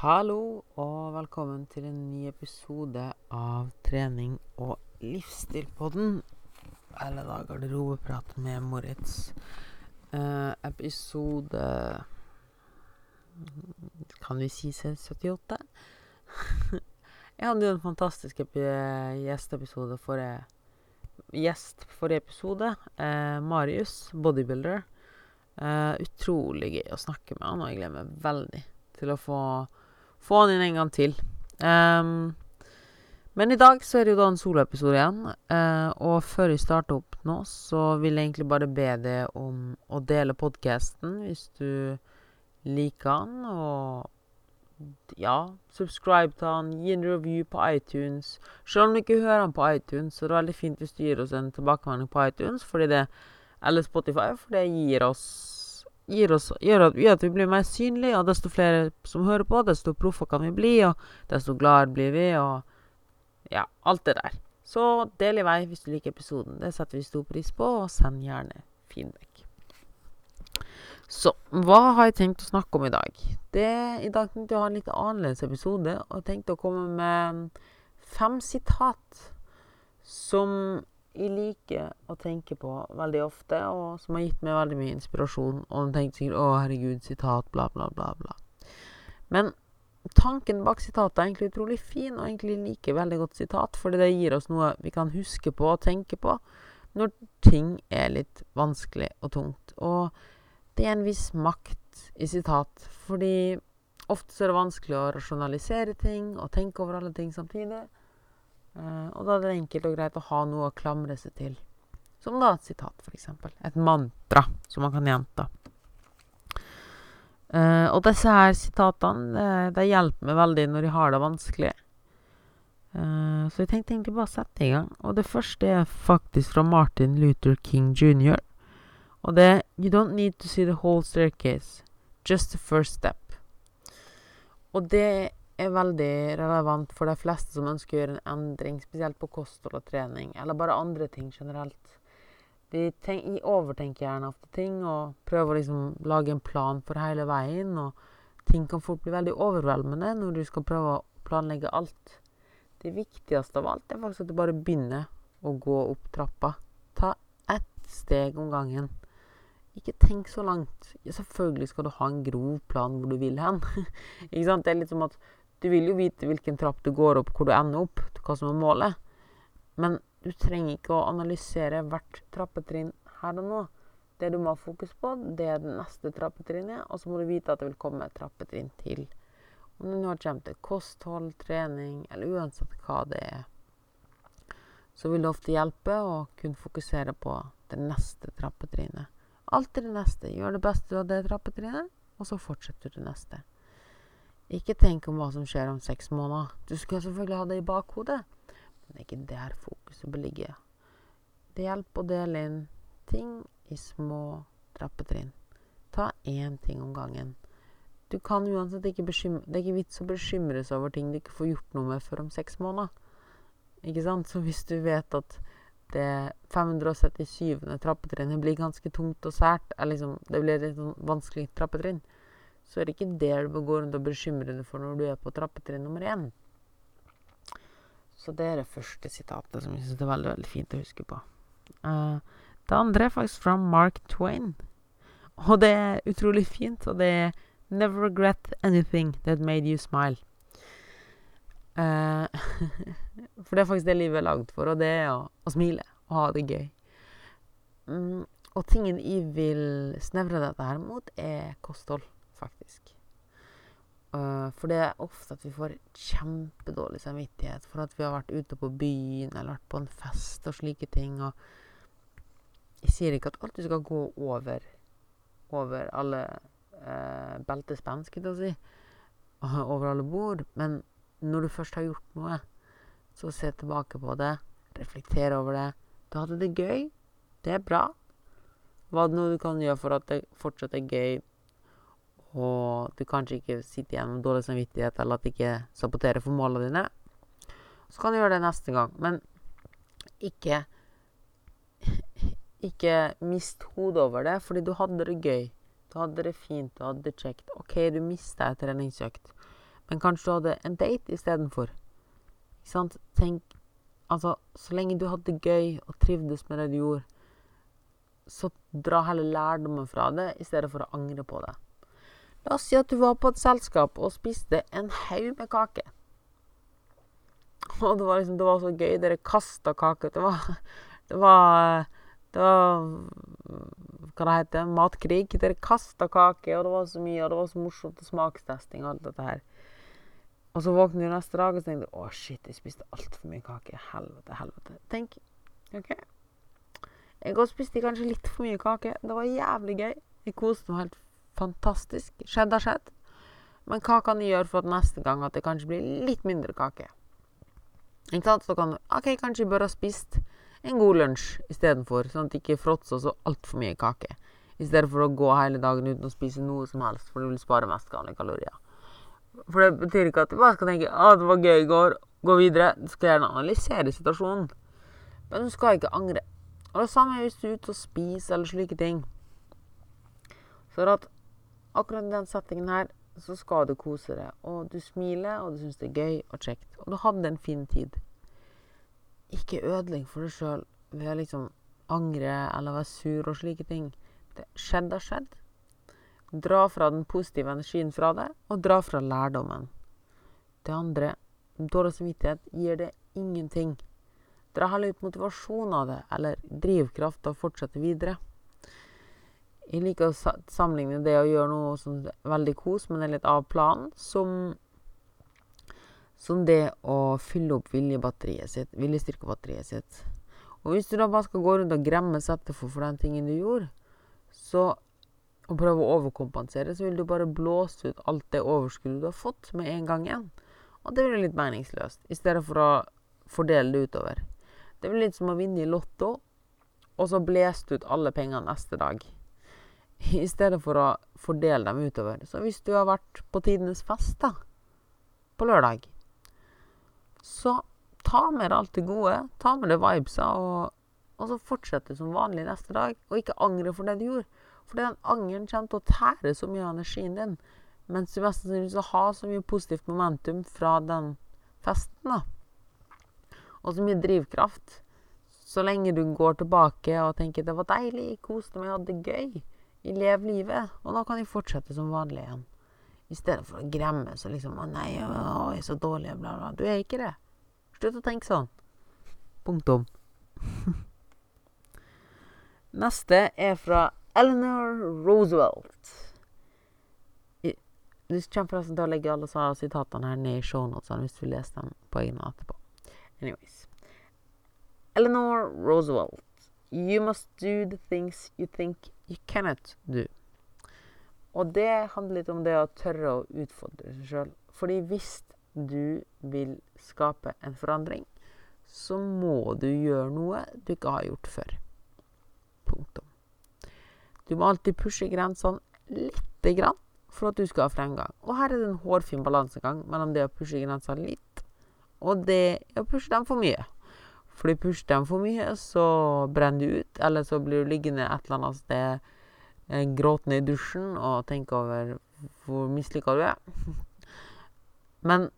Hallo og velkommen til en ny episode av Trening og livsstilpodden. Eller da garderobeprat med Moritz. Eh, episode Kan vi si C78? Jeg hadde jo en fantastisk epi gjesteepisode forrige Gjest forrige episode. Eh, Marius, bodybuilder. Eh, utrolig gøy å snakke med han, og jeg gleder meg veldig til å få, få han inn en gang til. Um, men i dag så er det jo da en soloepisode igjen, uh, og før vi starter opp nå, så vil jeg egentlig bare be deg om å dele podkasten hvis du liker han, og ja, subscribe til han, gi en review på iTunes. Selv om du ikke hører han på iTunes, så er det veldig fint hvis du gir oss en tilbakemelding på iTunes, fordi det eller Spotify, for det gir oss gir oss, gjør, at, gjør, at, vi blir mer synlige, og desto flere som hører på, desto proffer kan vi bli, og desto gladere blir vi, og ja, alt det der. Så del i vei hvis du liker episoden. Det setter vi stor pris på, og send gjerne feedback. Så hva har jeg tenkt å snakke om i dag? Det, I dag tenkte jeg å ha en litt annerledes episode, og tenkte å komme med fem sitat som jeg liker å tenke på veldig ofte, og som har gitt meg veldig mye inspirasjon. Og tenkte sikkert 'Å, herregud, sitat', bla, bla, bla. bla. Men tanken bak sitatet er egentlig utrolig fin, og egentlig liker veldig godt sitat, fordi det gir oss noe vi kan huske på og tenke på når ting er litt vanskelig og tungt. Og det er en viss makt i sitat, fordi ofte så er det vanskelig å rasjonalisere ting og tenke over alle ting samtidig. Uh, og da er det enkelt og greit å ha noe å klamre seg til. Som da et sitat, f.eks. Et mantra som man kan gjenta. Uh, og disse her sitatene det, det, hjelper meg veldig når jeg har det vanskelig. Uh, så jeg tenkte egentlig bare å sette i gang. Og det første er faktisk fra Martin Luther King jr. Og det er You don't need to see the whole staircase. Just the first step. Og det er veldig relevant for de fleste som ønsker å gjøre en endring, spesielt på kosthold og trening, eller bare andre ting generelt. De, tenk, de overtenker gjerne ofte ting og prøver å liksom lage en plan for hele veien. Og ting kan fort bli veldig overveldende når du skal prøve å planlegge alt. Det viktigste av alt er faktisk at du bare begynner å gå opp trappa. Ta ett steg om gangen. Ikke tenk så langt. Ja, selvfølgelig skal du ha en grov plan hvor du vil hen. ikke sant? Det er litt som at du vil jo vite hvilken trapp du går opp, hvor du ender opp, hva som er målet. Men du trenger ikke å analysere hvert trappetrinn her og nå. Det du må ha fokus på, det er det neste trappetrinnet, og så må du vite at det vil komme et trappetrinn til. Om det nå kommer til kosthold, trening, eller uansett hva det er, så vil det ofte hjelpe å kunne fokusere på det neste trappetrinnet. Alltid det neste. Gjør det beste av det trappetrinnet, og så fortsetter du det neste. Ikke tenk om hva som skjer om seks måneder. Du skal selvfølgelig ha det i bakhodet, men det er ikke der fokuset bør ligge. Det hjelper å dele inn ting i små trappetrinn. Ta én ting om gangen. Du kan uansett ikke bekymre Det er ikke vits å bekymre seg over ting du ikke får gjort noe med før om seks måneder. Ikke sant? Så hvis du vet at det 577. trappetrinnet blir ganske tungt og sært, liksom, det blir et sånn vanskelig trappetrinn, så er det ikke det du bør gå rundt og bekymre deg for når du er på trappetrinn nummer én. Så det er det første sitatet som jeg syns er veldig, veldig fint å huske på. Uh, det andre er faktisk fra Mark Twain. Og det er utrolig fint, og det er Never regret anything that made you smile. Uh, for det er faktisk det livet er lagd for, og det er å, å smile og ha det gøy. Mm, og tingen jeg vil snevre dette her mot, er kosthold faktisk. Uh, for det er ofte at vi får kjempedårlig samvittighet for at vi har vært ute på byen eller vært på en fest og slike ting. Og jeg sier ikke at alt skal gå over, over alle uh, beltespenn, skal jeg si. Over alle bord. Men når du først har gjort noe, så se tilbake på det. Reflektere over det. Du hadde det gøy. Det er bra. Hva er det noe du kan gjøre for at det fortsatt er gøy og du kanskje ikke sitter igjen med dårlig samvittighet eller at det ikke saboterer for målene dine, så kan du gjøre det neste gang. Men ikke ikke mist hodet over det, fordi du hadde det gøy. Du hadde det fint, du hadde det kjekt. OK, du mista ei treningsøkt, Men kanskje du hadde en date istedenfor. Ikke sant? Tenk Altså, så lenge du hadde det gøy og trivdes med det du gjorde, så dra heller lærdommen fra det i stedet for å angre på det. La oss si at du var på et selskap og spiste en haug med kake. Og det var liksom Det var så gøy. Dere kasta kake. Det var Det var Det var Hva det heter Matkrig. Dere kasta kake, og det var så mye, og det var så morsomt, og smakstesting og alt dette her. Og så våkner du neste dag og tenker å shit, jeg spiste altfor mye kake. Helvete, helvete. Tenk. OK. Jeg òg spiste kanskje litt for mye kake. Det var jævlig gøy. Jeg koste meg helt fantastisk. Skjedd har skjedd. Men hva kan jeg gjøre for at neste gang at det kanskje blir litt mindre kake? Ikke sant? Så kan du OK, kanskje jeg bør ha spist en god lunsj istedenfor, sånn at det ikke fråtser så altfor mye kake. I stedet for å gå hele dagen uten å spise noe som helst, for du vil spare mest kalorier. For det betyr ikke at du bare skal tenke at det var gøy i går, gå videre. Du skal gjerne analysere situasjonen. Men du skal ikke angre. Og det samme hvis du er ute og spiser eller slike ting. Så at akkurat i den settingen her så skal du kose deg. Og du smiler, og du syns det er gøy og kjekt. Og du hadde en fin tid. Ikke ødelegg for deg sjøl ved å liksom angre eller være sur og slike ting. Det skjedde har skjedd. Dra fra den positive energien fra deg, og dra fra lærdommen. Det andre, dårlig samvittighet, gir det ingenting. Dra heller ut motivasjon av det, eller drivkraft å fortsette videre. Jeg liker å sammenligne det å gjøre noe sånn veldig kos, men er litt av planen, som, som det å fylle opp viljebatteriet sitt, viljestyrkebatteriet sitt. Og hvis du da bare skal gå rundt og gremmes etterfor for den tingen du gjorde, så og prøve å overkompensere, så vil du bare blåse ut alt det overskuddet du har fått, med en gang igjen. Og det blir litt meningsløst, i stedet for å fordele det utover. Det blir litt som å vinne i Lotto, og så blåse ut alle pengene neste dag. I stedet for å fordele dem utover. Så hvis du har vært på tidenes fest da, på lørdag, så ta med deg alt det gode. Ta med deg vibesa, og, og så fortsette som vanlig neste dag. Og ikke angre for det du gjorde. Fordi den angeren kommer til å tære så mye av energien din. Mens du mest sannsynlig har så mye positivt momentum fra den festen. da. Og så mye drivkraft. Så lenge du går tilbake og tenker 'det var deilig, koste meg, hadde det gøy', lever livet, og nå kan de fortsette som vanlig igjen. I stedet for å gremmes og liksom 'Å nei, å, jeg er så dårlig', bla, bla. Du er ikke det. Slutt å tenke sånn. Punktum. Neste er fra Eleanor Roosevelt. Du kommer forresten til å legge alle sitatene her ned i shownotene hvis du vil lese dem på egen etterpå. Anyways. Eleanor Roosevelt. You must do the things you think you cannot do. Og det handler litt om det å tørre å utfordre seg sjøl. Fordi hvis du vil skape en forandring, så må du gjøre noe du ikke har gjort før. Punktum. Du må alltid pushe grensene lite grann for at du skal ha fremgang. Og her er det en hårfin balansegang mellom det å pushe grensene litt, og det å pushe dem for mye. Fordi pusher dem for mye, så brenner du ut, eller så blir du liggende et eller annet sted eh, gråtende i dusjen og tenke over hvor mislykka du er. Men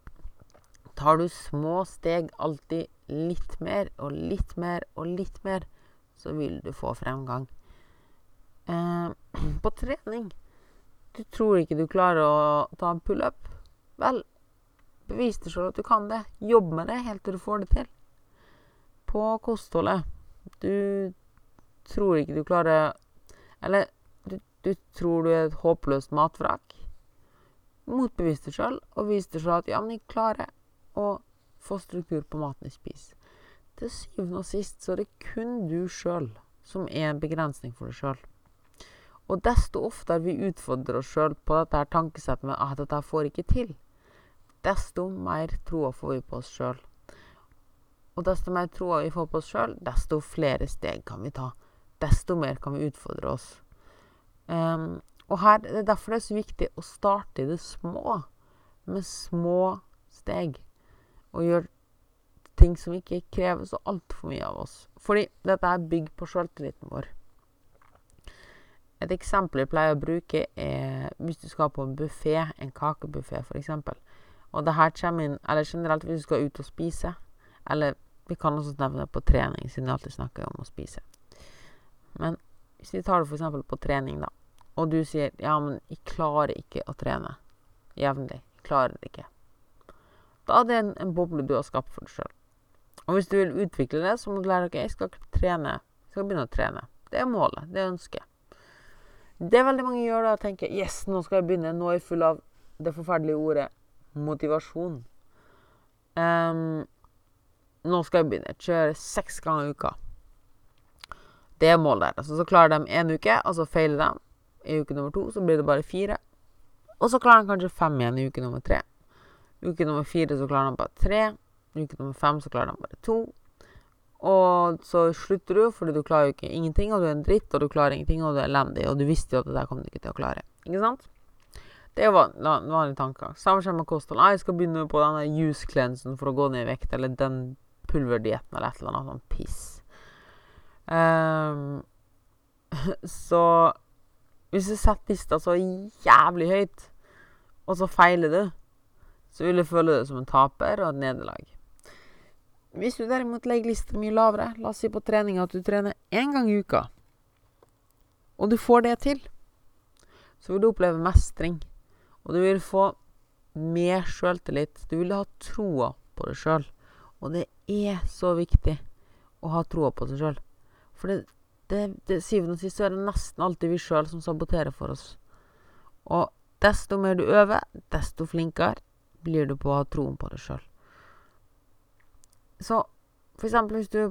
tar du små steg alltid litt mer og litt mer og litt mer, så vil du få fremgang. Eh, på trening Du tror ikke du klarer å ta en pullup? Vel, bevis deg sjøl at du kan det. Jobb med det helt til du får det til. På kostholdet Du tror ikke du klarer Eller du, du tror du er et håpløst matvrak. Motbevis deg sjøl, og vis deg sjøl at ja, men jeg klarer å få struktur på maten jeg spiser. Til syvende og sist så er det kun du sjøl som er en begrensning for deg sjøl. Og desto oftere vi utfordrer oss sjøl på dette her tankesettet med at dette får ikke til, desto mer troa får vi på oss sjøl. Og desto mer troa vi får på oss sjøl, desto flere steg kan vi ta. Desto mer kan vi utfordre oss. Um, og her, Det er derfor det er så viktig å starte i det små, med små steg. Og gjøre ting som ikke krever så altfor mye av oss. Fordi dette er bygd på sjøltilliten vår. Et eksempel jeg pleier å bruke, er hvis du skal på en buffé, en kakebuffé f.eks., Og det her kommer inn Eller generelt hvis du skal ut og spise. Eller vi kan også nevne det på trening, siden vi alltid snakker om å spise. Men hvis vi tar det f.eks. på trening, da, og du sier 'ja, men jeg klarer ikke å trene jevnlig', jeg klarer det ikke, da er det en, en boble du har skapt for deg sjøl. Og hvis du vil utvikle det, så må du lære deg okay, jeg skal trene, jeg skal begynne å trene. Det er målet, det er ønsket. Det veldig mange gjør da, tenker 'yes, nå skal jeg begynne', nå er jeg full av det forferdelige ordet motivasjon. Um, nå skal jeg begynne. Kjøre seks ganger i uka. Det er målet deres. Så klarer de én uke, og så feiler de. I uke nummer to så blir det bare fire. Og så klarer de kanskje fem igjen i uke nummer tre. Uke nummer fire så klarer de bare tre. Uke nummer fem så klarer de bare to. Og så slutter du, fordi du klarer jo ikke ingenting, og du er en dritt, og du klarer ingenting, og du er elendig, og du visste jo at det der kom du ikke til å klare. Ikke sant? Det var vanlige tanker. Samme skjer med kosthold. Jeg skal begynne på denne juice cleansen for å gå ned i vekt, eller den pulverdietten, eller et eller annet sånt piss. Um, så hvis du setter lista så jævlig høyt, og så feiler du, så vil du føle deg som en taper og et nederlag. Hvis du derimot legger lista mye lavere, la oss si på trening at du trener én gang i uka, og du får det til, så vil du oppleve mestring. Og du vil få mer sjøltillit. Du vil ha troa på deg sjøl. Og det er så viktig å ha troa på seg sjøl. For det, det, det syvende og sist er det nesten alltid vi sjøl som saboterer for oss. Og desto mer du øver, desto flinkere blir du på å ha troen på deg sjøl. Så for eksempel hvis du er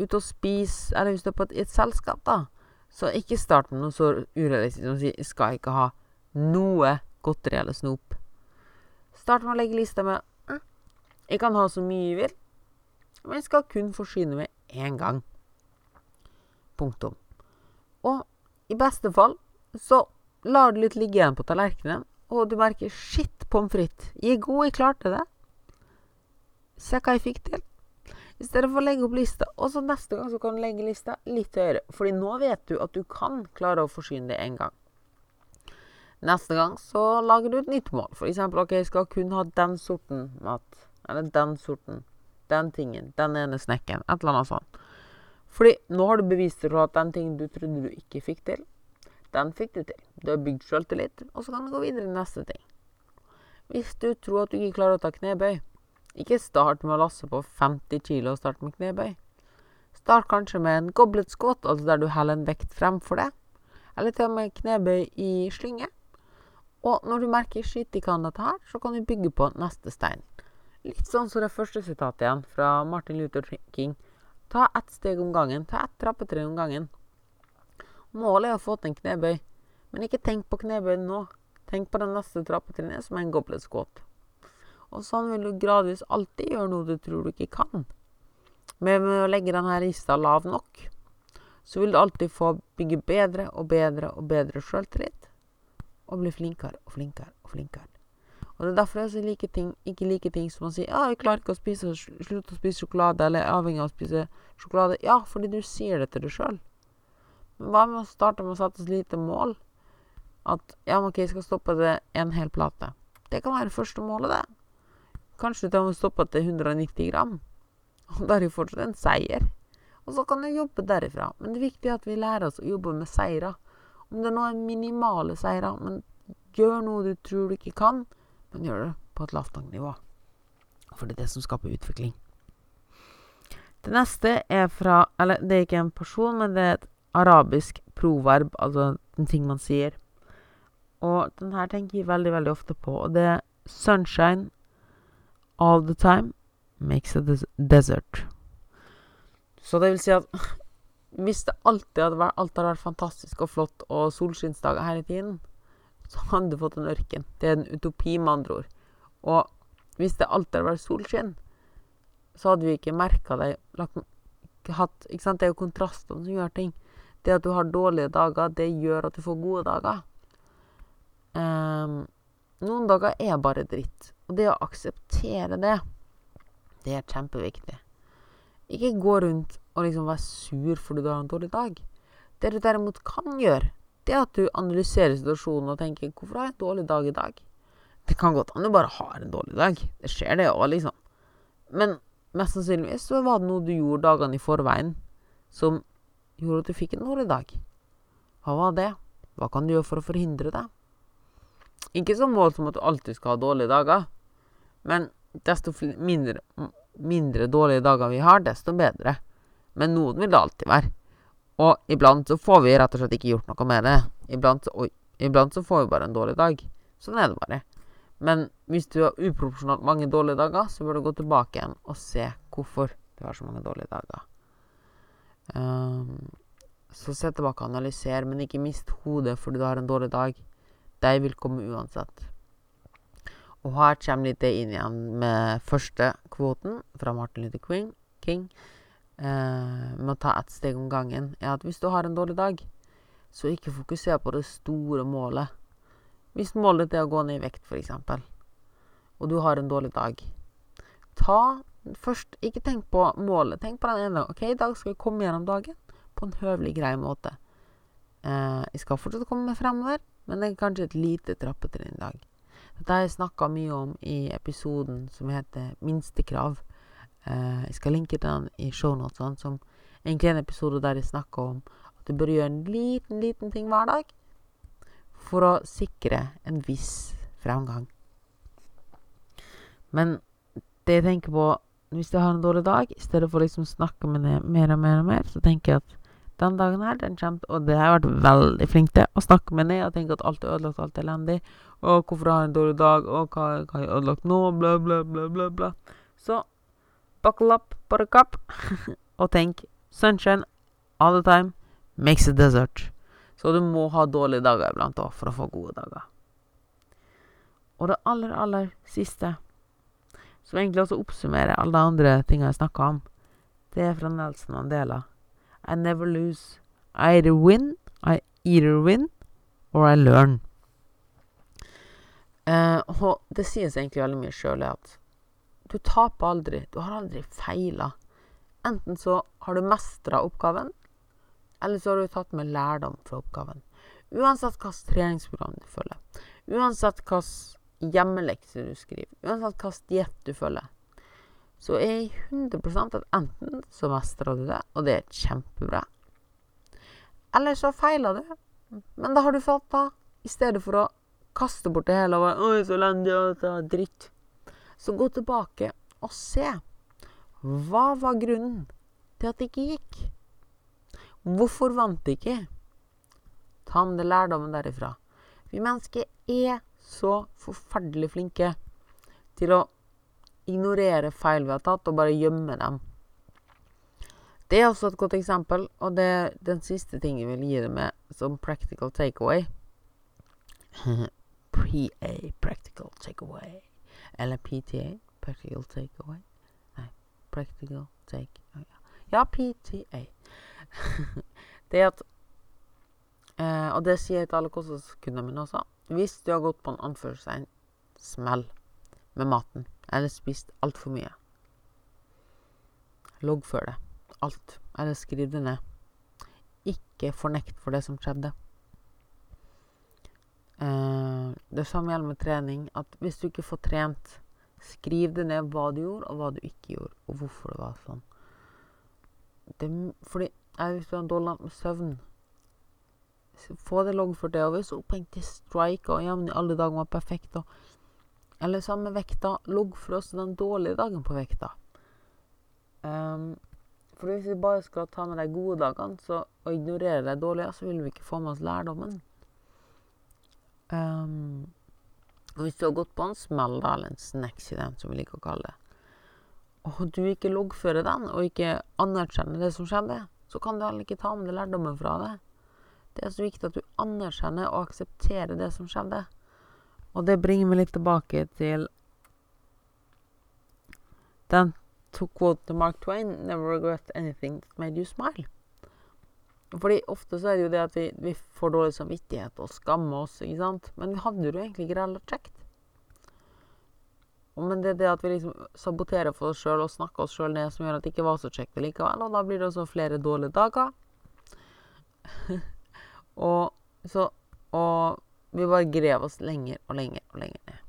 ute og spiser, eller hvis du er på et, et selskap, da, så ikke start med noe så urealistisk som å si 'skal ikke ha noe godteri eller snop'. Start med å legge lista med hm, 'Jeg kan ha så mye jeg vil, men skal kun forsyne meg én gang'. Punktum. Og i beste fall så lar du litt ligge igjen på tallerkenen, og du merker 'shit, pommes frites', jeg er god, jeg klarte det'. Se hva jeg fikk til. I stedet for å legge opp lista, og så neste gang så kan du legge lista litt høyere. Fordi nå vet du at du kan klare å forsyne det én gang. Neste gang så lager du et nytt mål. Eksempel ok, jeg skal kun ha den sorten mat. Eller den sorten. Den tingen. Den ene snekken. Et eller annet sånt. Fordi nå har du bevist deg at den tingen du trodde du ikke fikk til, den fikk du til. Du har bygd sjøltillit, og så kan du gå videre til neste ting. Hvis du tror at du ikke klarer å ta knebøy, ikke start med å lasse på 50 kilo og start med knebøy. Start kanskje med en goblet squat, altså der du heller en vekt fremfor det. Eller til og med knebøy i slynge. Og når du merker shit, de kan dette her, så kan du bygge på neste stein. Litt sånn som det første sitatet igjen, fra Martin Luther King. Ta ett steg om gangen. Ta ett trappetrinn om gangen. Målet er å få til en knebøy, men ikke tenk på knebøy nå. Tenk på det neste trappetrinnet, som er en goblet. Og sånn vil du gradvis alltid gjøre noe du tror du ikke kan. Men med å legge denne lista lav nok, så vil du alltid få bygge bedre og bedre og bedre sjøltillit. Og bli flinkere og flinkere og flinkere. Og det er derfor jeg like ting, ikke liker ting som å si ja, jeg klarer ikke å spise, slutte å spise sjokolade, eller er avhengig av å spise sjokolade. Ja, fordi du sier det til deg sjøl. Men hva med å starte med å sette et lite mål? At ja, ok, jeg skal stoppe det en hel plate. Det kan være det første målet, det. Kanskje du å stoppe til 190 gram. Og da er det fortsatt en seier. Og så kan du jobbe derifra. Men det er viktig at vi lærer oss å jobbe med seirer. Om det nå er minimale seirer, men gjør noe du tror du ikke kan, men gjør det på et lavt nok nivå. For det er det som skaper utvikling. Det neste er fra Eller det er ikke en person, men det er et arabisk proverb, altså en ting man sier. Og den her tenker jeg veldig, veldig ofte på, og det er 'sunshine all the time makes a des desert'. Så det vil si at hvis det alltid hadde vært, alt hadde vært fantastisk og flott og solskinnsdager hele tiden, så hadde du fått en ørken. Det er en utopi, med andre ord. Og hvis det alltid hadde vært solskinn, så hadde vi ikke merka det hatt, ikke sant? Det er jo kontrastene som gjør ting. Det at du har dårlige dager, det gjør at du får gode dager. Um, noen dager er bare dritt. Og det å akseptere det, det er kjempeviktig. Ikke gå rundt og liksom være sur fordi du har en dårlig dag. Det du derimot kan gjøre, det at du analyserer situasjonen og tenker 'Hvorfor har jeg en dårlig dag i dag?' Det kan godt hende du bare har en dårlig dag. Det skjer, det òg, liksom. Men mest sannsynligvis så var det noe du gjorde dagene i forveien som gjorde at du fikk en dårlig dag. Hva var det? Hva kan du gjøre for å forhindre det? Ikke som mål som at du alltid skal ha dårlige dager, men desto mindre, mindre dårlige dager vi har, desto bedre. Men noen vil det alltid være. Og iblant så får vi rett og slett ikke gjort noe med det. Iblant, og, iblant så får vi bare en dårlig dag. Sånn er det bare. Men hvis du har uproporsjonalt mange dårlige dager, så bør du gå tilbake igjen og se hvorfor du har så mange dårlige dager. Um, så se tilbake og analyser, men ikke mist hodet fordi du har en dårlig dag. De vil komme uansett. Og her kommer litt det inn igjen med første kvoten fra Martin Luther King. Eh, med å ta ett steg om gangen, er at hvis du har en dårlig dag, så ikke fokuser på det store målet. Hvis målet ditt er å gå ned i vekt, f.eks., og du har en dårlig dag, ta først Ikke tenk på målet. Tenk på den ene. OK, i dag skal jeg komme gjennom dagen på en høvelig, grei måte. Eh, jeg skal fortsatt komme meg fremover, men det er kanskje et lite trappetrinn i dag. Dette har jeg snakka mye om i episoden som heter Minstekrav. Eh, jeg skal linke til den i shownotene, som egentlig er en episode der jeg snakker om at du bør gjøre en liten, liten ting hver dag for å sikre en viss fremgang. Men det jeg tenker på hvis jeg har en dårlig dag, i stedet for å liksom snakke med det mer og mer og mer, så tenker jeg at den dagen her, den kommer Og det har jeg vært veldig flink til. Å snakke med ned og tenke at alt er ødelagt, alt er elendig. Og hvorfor har jeg en dårlig dag? Og hva, hva har jeg ødelagt nå? Bla, bla, bla, bla, bla. Så buckle up, buttercup, og tenk sunshine all the time makes a desert. Så du må ha dårlige dager iblant òg for å få gode dager. Og det aller, aller siste, som egentlig også oppsummerer alle de andre tingene jeg snakka om, det er fra Nelson Mandela. I never lose. I either win, I either win, or I learn. Uh, og det sies egentlig veldig mye sjøl at du taper aldri. Du har aldri feila. Enten så har du mestra oppgaven, eller så har du tatt med lærdom fra oppgaven. Uansett hvilket treningsprogram du følger, uansett hvilken hjemmelekse du skriver, uansett hvilken diett du følger, så er jeg 100% at enten så mestrer du det, og det er kjempebra, eller så feiler du. Men da har du falt da, i stedet for å kaste bort det hele og bare 'Oi, så elendig, og er dritt'. Så gå tilbake og se. Hva var grunnen til at det ikke gikk? Hvorfor vant det ikke? Ta med deg lærdommen derifra. Vi mennesker er så forferdelig flinke til å ignorere feil vi har tatt, og bare gjemme dem. Det er også et godt eksempel, og det er den siste tingen jeg vil gi deg med som practical takeaway. PA, practical takeaway. Eller PTA. Practical takeaway. Nei, practical take Ja, PTA. det at eh, Og det sier jeg til alle kostholdskundene mine også. Hvis du har gått på en anførselstegn smell med maten, eller spist altfor mye, loggfør det. Alt. Eller skriv det ned. Ikke fornekt for det som skjedde. Uh, det samme gjelder med trening. At hvis du ikke får trent, skriv det ned hva du gjorde, og hva du ikke gjorde, og hvorfor det var sånn. Det, fordi Hvis du har dårlig med søvn, få det loggført. Og hvis opphengt til strike og jammen i alle dager var perfekt, og, eller samme vekta, loggfør også den dårlige dagen på vekta. Um, for hvis vi bare skal ta med de gode dagene så, og ignorere de dårlige, så vil vi ikke få med oss lærdommen. Um, hvis du har gått på en smell, da, eller en snacksident, som vi liker å kalle det, og du ikke loggfører den, og ikke anerkjenner det som skjedde, så kan du heller ikke ta med deg lærdommen fra det. Det er så viktig at du anerkjenner og aksepterer det som skjedde. Og det bringer meg litt tilbake til den to quote to Mark Twain 'Never regret anything that made you smile'. Fordi ofte så er det jo det at vi, vi får dårlig samvittighet og skammer oss, ikke sant. Men vi hadde det jo egentlig ikke heller kjekt. Men det er det at vi liksom saboterer for oss sjøl og snakker oss sjøl ned, som gjør at det ikke var så kjekt likevel. Og da blir det også flere dårlige dager. og så Og vi bare grev oss lenger og lenger og lenger ned.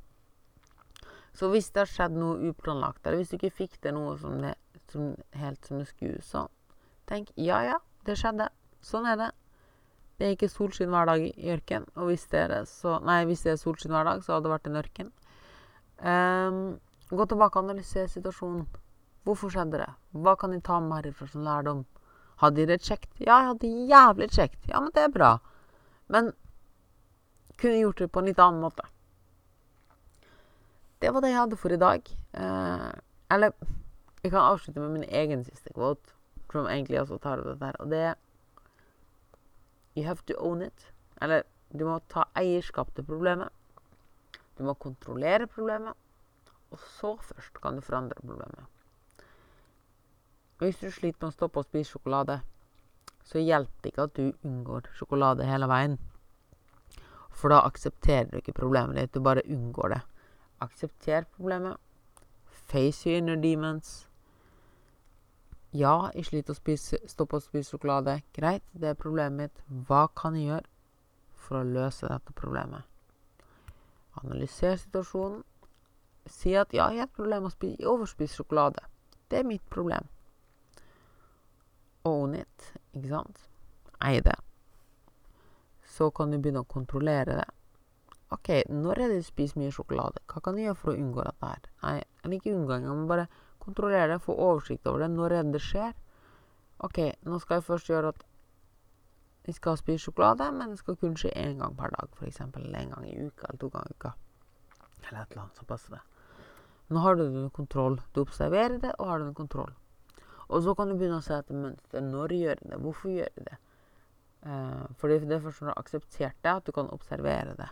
Så hvis det har skjedd noe uplanlagt, eller hvis du ikke fikk til noe som det, som, helt som det skulle, så tenk ja, ja, det skjedde. Sånn er det. Det er ikke solskinn hver dag i ørken. Og hvis det er så Nei, hvis det er solskinn hver dag, så hadde det vært en ørken. Um, gå tilbake og analysere situasjonen. Hvorfor skjedde det? Hva kan de ta med herifra som lærdom? Hadde de det kjekt? Ja, jeg hadde jævlig kjekt. Ja, men det er bra. Men kunne gjort det på en litt annen måte. Det var det jeg hadde for i dag. Eh, eller jeg kan avslutte med min egen siste quote, som egentlig også tar opp dette her. Og det er You have to own it. Eller du må ta eierskap til problemet. Du må kontrollere problemet. Og så først kan du forandre problemet. Hvis du sliter med å stoppe å spise sjokolade, så hjelper det ikke at du unngår sjokolade hele veien. For da aksepterer du ikke problemet ditt, du bare unngår det. Aksepter problemet. Face your inner demons. Ja, jeg sliter å stoppe å spise sjokolade. Greit, det er problemet mitt. Hva kan jeg gjøre for å løse dette problemet? Analyser situasjonen. Si at ja, jeg har et problem med å overspise sjokolade. Det er mitt problem. Own it, ikke sant? Eie det. Så kan du begynne å kontrollere det. OK, når er det du spiser mye sjokolade? Hva kan du gjøre for å unngå dette her? Nei, eller ikke unngå engang, men bare kontrollere det, få oversikt over det. Når enn det skjer? OK, nå skal jeg først gjøre at jeg skal spise sjokolade, men det skal kun skje én gang per dag, f.eks. én gang i uka, eller to ganger i uka. Eller et eller annet som passer det. Nå har du det kontroll. Du observerer det, og har det under kontroll. Og så kan du begynne å se etter mønster. Når gjør du det? Hvorfor gjør du det? Uh, fordi det er først når du har akseptert det, at du kan observere det.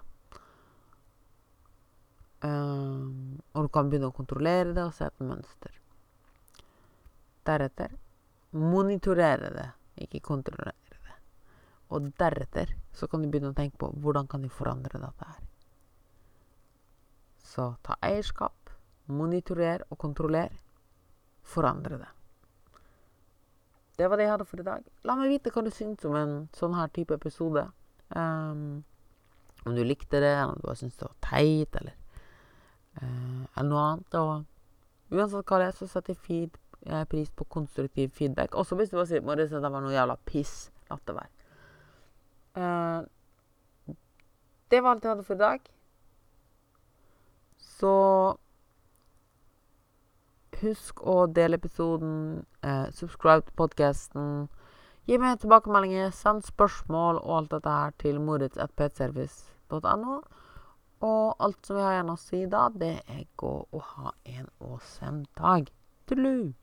Uh, og du kan begynne å kontrollere det og se etter mønster. Deretter monitorere det, ikke kontrollere det. Og deretter så kan du begynne å tenke på hvordan kan du forandre dette her. Så ta eierskap, monitorer og kontroller. Forandre det. Det var det jeg hadde for i dag. La meg vite hva du syns om en sånn her type episode. Um, om du likte det, eller om du syntes det var teit, eller, uh, eller noe annet. Og uansett hva det er, så setter jeg feed, pris på konstruktiv feedback. Også hvis du bare sier at det var noe jævla piss. La det være. Uh, det var alt jeg hadde for i dag. Så husk å dele episoden, eh, subscribe til podkasten. Gi meg tilbakemeldinger, send spørsmål og alt dette her til moritz.petservice.no. Og alt som vi har igjen å si da, det er gå og ha en awesome dag. Tudelu!